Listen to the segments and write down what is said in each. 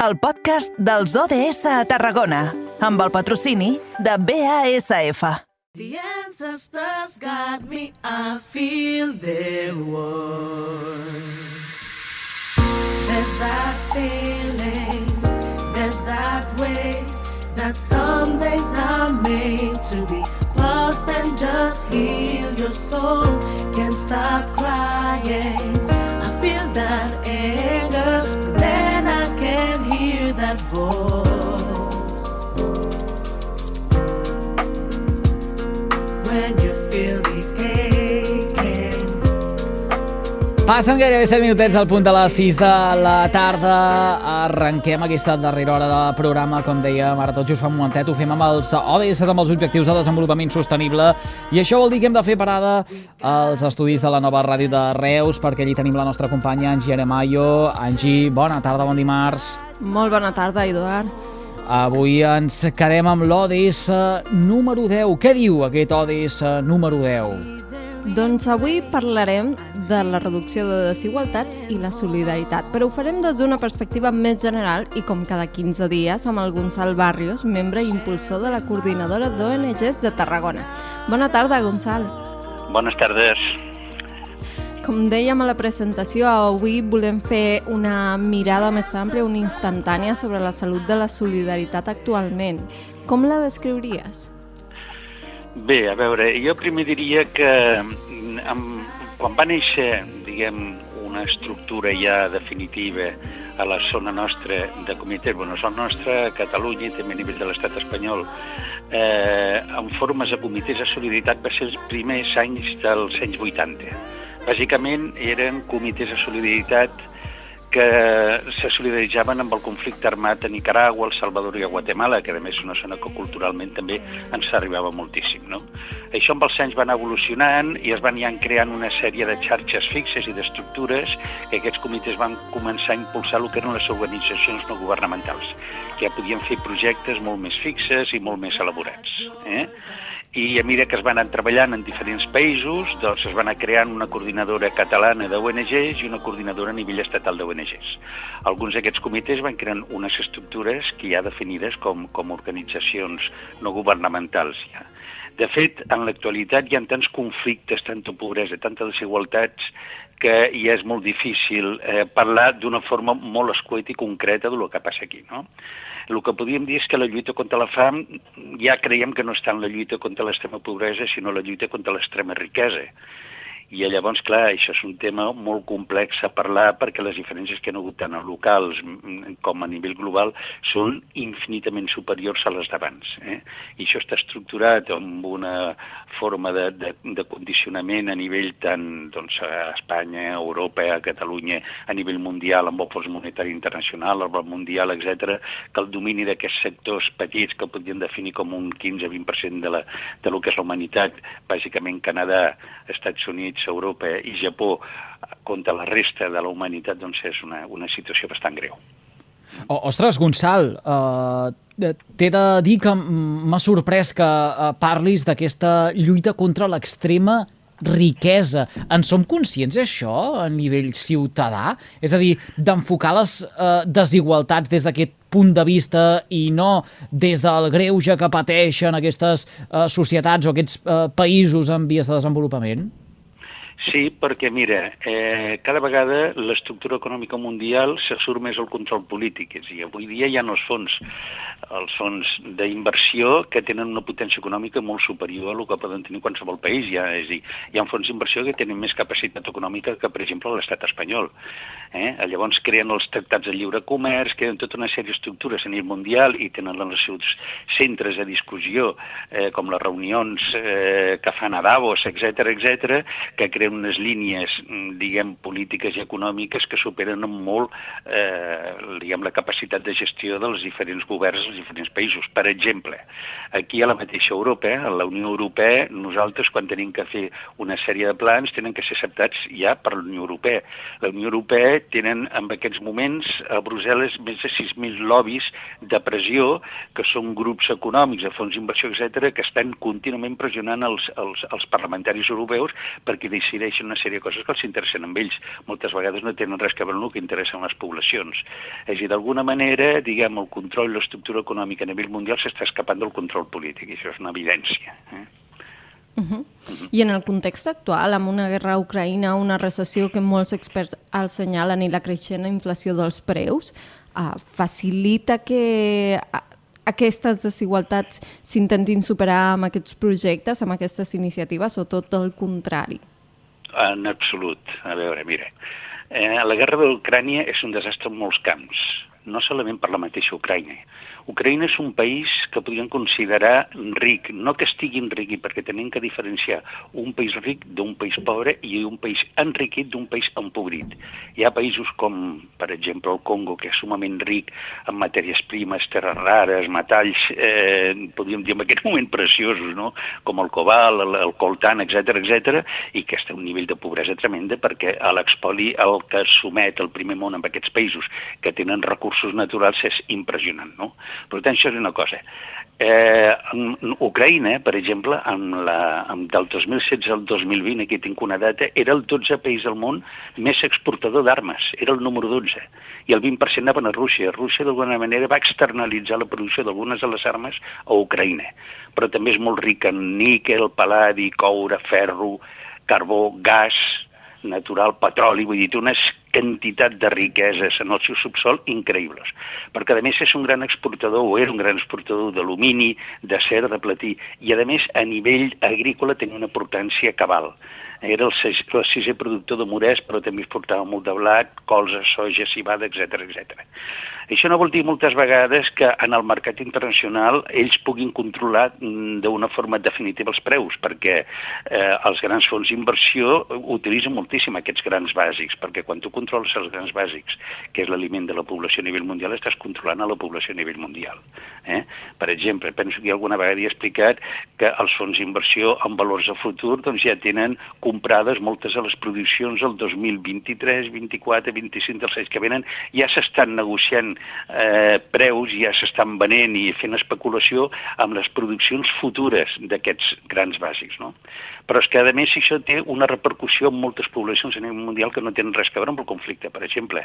el podcast dels ODS a Tarragona, amb el patrocini de BASF. The ancestors got me, I feel their words. There's that feeling, there's that way that some days are made to be lost and just heal your soul. Can't stop crying. I feel that anger, Passen gairebé 7 minutets al punt de les 6 de la tarda. Arrenquem aquesta darrera hora de programa, com deia ara tot just fa un momentet. Ho fem amb els ODS, amb els Objectius de Desenvolupament Sostenible. I això vol dir que hem de fer parada als estudis de la nova ràdio de Reus, perquè allí tenim la nostra companya Angie Aremayo. Angie, bona tarda, bon dimarts. Molt bona tarda, Eduard. Avui ens quedem amb l'ODS número 10. Què diu aquest ODS número 10? Doncs avui parlarem de la reducció de desigualtats i la solidaritat, però ho farem des d'una perspectiva més general i com cada 15 dies amb el Gonçal Barrios, membre i impulsor de la coordinadora d'ONGs de Tarragona. Bona tarda, Gonçal. Bones tardes. Com dèiem a la presentació, avui volem fer una mirada més àmplia, una instantània sobre la salut de la solidaritat actualment. Com la descriuries? Bé, a veure, jo primer diria que amb, quan va néixer, diguem, una estructura ja definitiva a la zona nostra de comitès, bueno, zona nostra, Catalunya i també a nivell de l'estat espanyol, eh, en formes de comitès de solidaritat va ser els primers anys dels anys 80. Bàsicament eren comitès de solidaritat que se solidaritzaven amb el conflicte armat a Nicaragua, El Salvador i a Guatemala, que a més és una zona que culturalment també ens arribava moltíssim. No? Això amb els anys va anar evolucionant i es van ja creant una sèrie de xarxes fixes i d'estructures que aquests comitès van començar a impulsar el que eren les organitzacions no governamentals, que ja podien fer projectes molt més fixes i molt més elaborats. Eh? I a mesura que es van anar treballant en diferents països, doncs es va anar creant una coordinadora catalana d'ONGs i una coordinadora a nivell estatal d'ONGs. Alguns d'aquests comitès van creant unes estructures que ja definides com, com organitzacions no governamentals. Ja. De fet, en l'actualitat hi ha tants conflictes, tanta pobresa, tanta desigualtats, que ja és molt difícil eh, parlar d'una forma molt escueta i concreta del que passa aquí. No? El que podríem dir és que la lluita contra la fam ja creiem que no està en la lluita contra l'extrema pobresa, sinó la lluita contra l'extrema riquesa. I llavors, clar, això és un tema molt complex a parlar perquè les diferències que hi ha hagut tant a locals com a nivell global són infinitament superiors a les d'abans. Eh? I això està estructurat amb una forma de, de, de condicionament a nivell tant doncs, a Espanya, a Europa, a Catalunya, a nivell mundial, amb el Fons Monetari Internacional, el Banc Mundial, etc, que el domini d'aquests sectors petits que podríem definir com un 15-20% de, la, de lo que és la humanitat, bàsicament Canadà, Estats Units, Europa i Japó contra la resta de la humanitat doncs és una, una situació bastant greu. O, ostres, Gonçal, uh, t'he de dir que m'ha sorprès que uh, parlis d'aquesta lluita contra l'extrema riquesa. En som conscients això a nivell ciutadà? És a dir, d'enfocar les uh, desigualtats des d'aquest punt de vista i no des del greuge que pateixen aquestes uh, societats o aquests uh, països en vies de desenvolupament? Sí, perquè, mira, eh, cada vegada l'estructura econòmica mundial se surt més al control polític, és a dir, avui dia hi ha els fons, els fons d'inversió que tenen una potència econòmica molt superior a el que poden tenir qualsevol país, ja, és a dir, hi ha fons d'inversió que tenen més capacitat econòmica que, per exemple, l'estat espanyol. Eh? Llavors creen els tractats de lliure comerç, creen tota una sèrie d'estructures a nivell mundial i tenen els seus centres de discussió, eh, com les reunions eh, que fan a Davos, etc etc, que creen unes línies, diguem, polítiques i econòmiques que superen molt, eh, diguem, la capacitat de gestió dels diferents governs dels diferents països. Per exemple, aquí a la mateixa Europa, a la Unió Europea, nosaltres quan tenim que fer una sèrie de plans tenen que ser acceptats ja per la Unió Europea. La Unió Europea tenen en aquests moments a Brussel·les més de 6.000 lobbies de pressió, que són grups econòmics, de fons d'inversió, etc que estan contínuament pressionant els, els, els parlamentaris europeus perquè decidin decideixen una sèrie de coses que els interessen amb ells. Moltes vegades no tenen res que veure amb el que interessen les poblacions. És a dir, d'alguna manera, diguem, el control i l'estructura econòmica a nivell mundial s'està escapant del control polític, i això és una evidència. Eh? Uh -huh. Uh -huh. I en el context actual, amb una guerra a Ucraïna, una recessió que molts experts assenyalen i la creixent inflació dels preus, uh, facilita que aquestes desigualtats s'intentin superar amb aquests projectes, amb aquestes iniciatives, o tot el contrari? En absolut. A veure, mira, eh, la guerra d'Ucrània és un desastre en molts camps, no solament per la mateixa Ucraïna, Ucraïna és un país que podríem considerar ric, no que estigui enriquit, perquè tenim que diferenciar un país ric d'un país pobre i un país enriquit d'un país empobrit. Hi ha països com, per exemple, el Congo, que és sumament ric en matèries primes, terres rares, metalls, eh, podríem dir en aquest moment preciosos, no? com el cobalt, el, el coltan, etc etc, i que està a un nivell de pobresa tremenda perquè a l'expoli el que somet el primer món amb aquests països que tenen recursos naturals és impressionant. No? Per tant, això és una cosa. Eh, en Ucraïna, per exemple, amb la, amb del 2016 al 2020, aquí tinc una data, era el 12 país del món més exportador d'armes, era el número 12, i el 20% anaven a Rússia. Rússia, d'alguna manera, va externalitzar la producció d'algunes de les armes a Ucraïna, però també és molt ric en níquel, paladi, coure, ferro, carbó, gas, natural, petroli, vull dir, unes quantitat de riqueses en el seu subsol increïbles. Perquè, a més, és un gran exportador, o era un gran exportador d'alumini, d'acer, de platí, i, a més, a nivell agrícola tenia una importància cabal. Era el, el sisè productor de morès, però també exportava molt de blat, colza, soja, cibada, etc etc. Això no vol dir moltes vegades que en el mercat internacional ells puguin controlar mm, d'una forma definitiva els preus, perquè eh, els grans fons d'inversió utilitzen moltíssim aquests grans bàsics, perquè quan tu controles els grans bàsics, que és l'aliment de la població a nivell mundial, estàs controlant a la població a nivell mundial. Eh? Per exemple, penso que alguna vegada he explicat que els fons d'inversió en valors a futur doncs, ja tenen comprades moltes de les produccions del 2023, 24, 25 dels anys que venen, ja s'estan negociant eh, preus ja s'estan venent i fent especulació amb les produccions futures d'aquests grans bàsics. No? Però és que, a més, això té una repercussió en moltes poblacions a nivell mundial que no tenen res a veure amb el conflicte. Per exemple,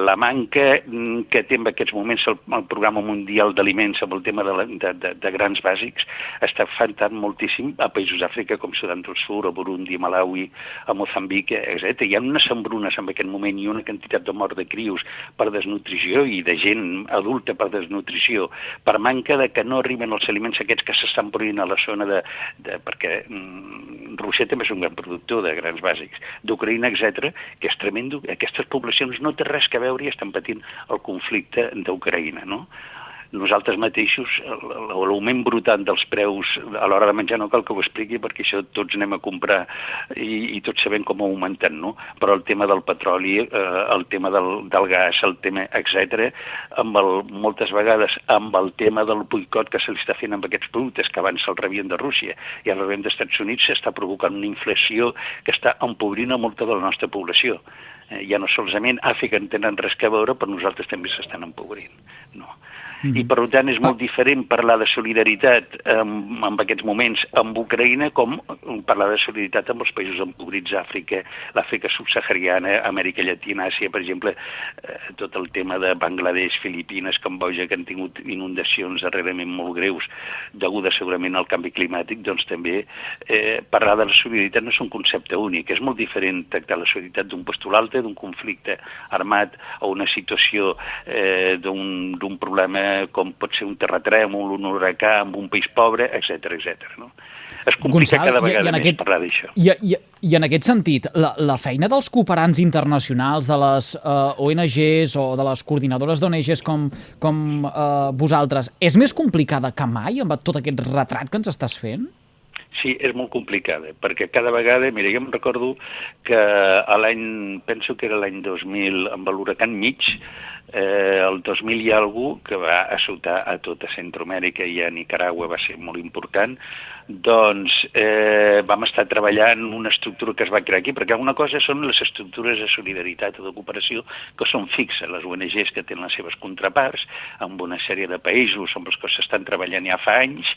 la manca mm, que té en aquests moments el, el Programa Mundial d'Aliments amb el tema de, la, de, de, de grans bàsics està afectant moltíssim a països d'Àfrica com Sudan del Sur, a Burundi, a Malawi, a Mozambic, etc. Hi ha unes hambrunes en aquest moment i una quantitat de mort de crios per desnutrició i de gent adulta per desnutrició, per manca de que no arriben els aliments aquests que s'estan produint a la zona de... de perquè mm, Rússia també és un gran productor de grans bàsics, d'Ucraïna, etc, que és tremendo. Aquestes poblacions no té res que veure i estan patint el conflicte d'Ucraïna, no? Nosaltres mateixos, l'augment brutal dels preus a l'hora de menjar no cal que ho expliqui perquè això tots anem a comprar i, i tots sabem com ha augmentat, no? Però el tema del petroli, eh, el tema del, del gas, el tema, etc, amb el, moltes vegades amb el tema del boicot que se li està fent amb aquests productes que abans se'l rebien de Rússia i ara rebien Estats Units, s'està provocant una inflació que està empobrint a molta de la nostra població. Eh, ja no solament Àfrica en tenen res que veure, però nosaltres també s'estan empobrint. No. Mm -hmm. I per tant és molt ah. diferent parlar de solidaritat en, en aquests moments amb Ucraïna com parlar de solidaritat amb els països empobrits d'Àfrica, l'Àfrica subsahariana, Amèrica Llatina, Àsia, per exemple, eh, tot el tema de Bangladesh, Filipines, Camboja, que han tingut inundacions darrerament molt greus degudes segurament al canvi climàtic, doncs també eh, parlar de la solidaritat no és un concepte únic, és molt diferent tractar la solidaritat d'un postulat altre, d'un conflicte armat o una situació eh, d'un problema com pot ser un terratrèmol, un huracà amb un país pobre, etc etc. no? Es complica Gonçal, cada vegada i, i més aquest, parlar d'això. I, i, I en aquest sentit, la, la feina dels cooperants internacionals, de les uh, eh, ONGs o de les coordinadores d'ONGs com, com uh, vosaltres, és més complicada que mai amb tot aquest retrat que ens estàs fent? Sí, és molt complicada, perquè cada vegada, mira, jo em recordo que a l'any, penso que era l'any 2000, amb l'huracan mig, eh, el 2000 hi ha algú que va assotar a tota Centroamèrica i a Nicaragua va ser molt important, doncs eh, vam estar treballant una estructura que es va crear aquí, perquè una cosa són les estructures de solidaritat o de cooperació que són fixes, les ONGs que tenen les seves contraparts, amb una sèrie de països amb els que s'estan treballant ja fa anys,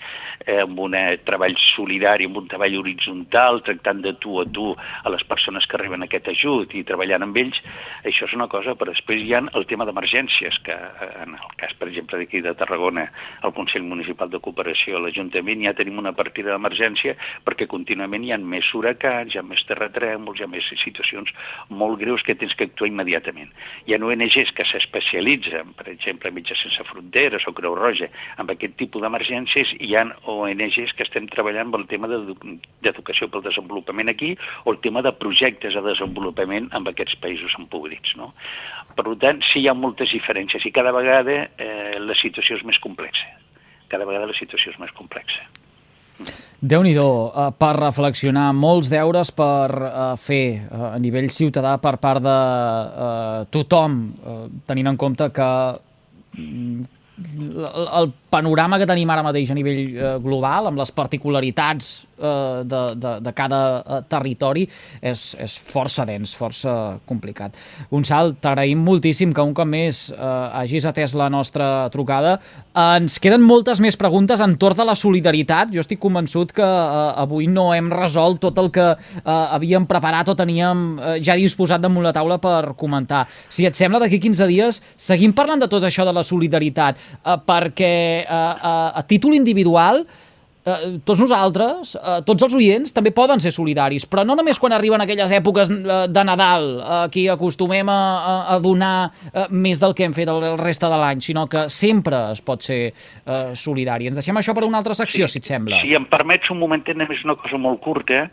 eh, amb un treball solidari, amb un treball horitzontal, tractant de tu a tu a les persones que reben aquest ajut i treballant amb ells, això és una cosa, però després hi ha el tema d'emergències, que eh, en el cas, per exemple, d'aquí de Tarragona, el Consell Municipal de Cooperació, l'Ajuntament, ja tenim una partida d'emergència perquè contínuament hi ha més huracans, hi ha més terratrèmols, hi ha més situacions molt greus que tens que actuar immediatament. Hi ha ONGs que s'especialitzen, per exemple, Mitjà Sense Fronteres o Creu Roja, amb aquest tipus d'emergències, hi ha ONGs que estem treballant amb el tema d'educació pel desenvolupament aquí o el tema de projectes de desenvolupament amb aquests països empobrits. No? Per tant, sí hi ha moltes diferències i cada vegada eh, la situació és més complexa. Cada vegada la situació és més complexa. Déu nhi uh, per reflexionar, molts deures per uh, fer uh, a nivell ciutadà per part de tothom, tenint en compte que mm, el panorama que tenim ara mateix a nivell global, amb les particularitats eh, de, de, de cada eh, territori és, és força dens, força complicat. Gonçal, t'agraïm moltíssim que un cop més eh, hagis atès la nostra trucada. Ens queden moltes més preguntes entorn de la solidaritat. Jo estic convençut que eh, avui no hem resolt tot el que eh, havíem preparat o teníem eh, ja disposat damunt la taula per comentar. Si et sembla, d'aquí 15 dies seguim parlant de tot això de la solidaritat, eh, perquè eh, a, a títol individual eh, tots nosaltres, eh, tots els oients, també poden ser solidaris, però no només quan arriben aquelles èpoques eh, de Nadal, eh, aquí acostumem a, a, a donar eh, més del que hem fet el, resta de l'any, sinó que sempre es pot ser eh, solidari. Ens deixem això per una altra secció, sí, si et sembla. Si em permets un momentet, només una cosa molt curta,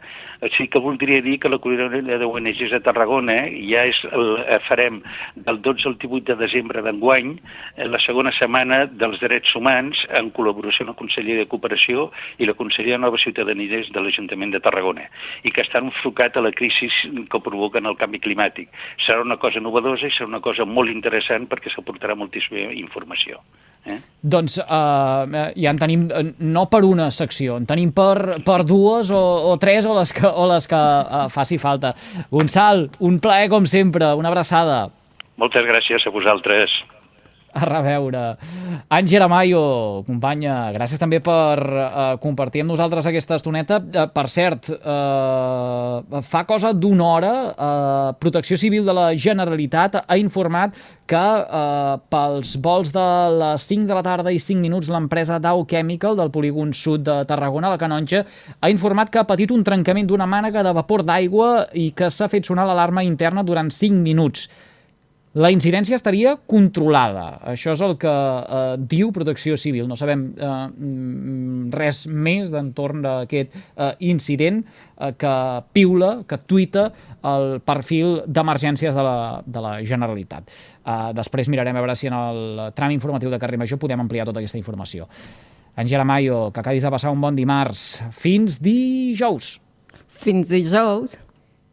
sí que voldria dir que la coordinadora d'ONGs de Tarragona ja és el, eh, farem del 12 al 18 de desembre d'enguany eh, la segona setmana dels drets humans en col·laboració amb el Conseller de Cooperació i la Conselleria de Nova Ciutadania de l'Ajuntament de Tarragona i que està enfocat a la crisi que provoquen el canvi climàtic. Serà una cosa novedosa i serà una cosa molt interessant perquè s'aportarà moltíssima informació. Eh? Doncs uh, ja en tenim, no per una secció, en tenim per, per dues o, o tres o les que, o les que uh, faci falta. Gonçal, un plaer com sempre, una abraçada. Moltes gràcies a vosaltres. A reveure. Àngela Mayo, companya, gràcies també per uh, compartir amb nosaltres aquesta estoneta. Uh, per cert, uh, fa cosa d'una hora, uh, Protecció Civil de la Generalitat ha informat que uh, pels vols de les 5 de la tarda i 5 minuts l'empresa Dow Chemical del polígon sud de Tarragona, la Canonja, ha informat que ha patit un trencament d'una mànega de vapor d'aigua i que s'ha fet sonar l'alarma interna durant 5 minuts. La incidència estaria controlada. Això és el que eh, diu Protecció Civil. No sabem eh, mm, res més d'entorn d'aquest eh, incident eh, que piula, que tuita el perfil d'emergències de, la, de la Generalitat. Eh, després mirarem a veure si en el tram informatiu de Carrer Major podem ampliar tota aquesta informació. Angela Mayo, que acabis de passar un bon dimarts. Fins dijous. Fins dijous.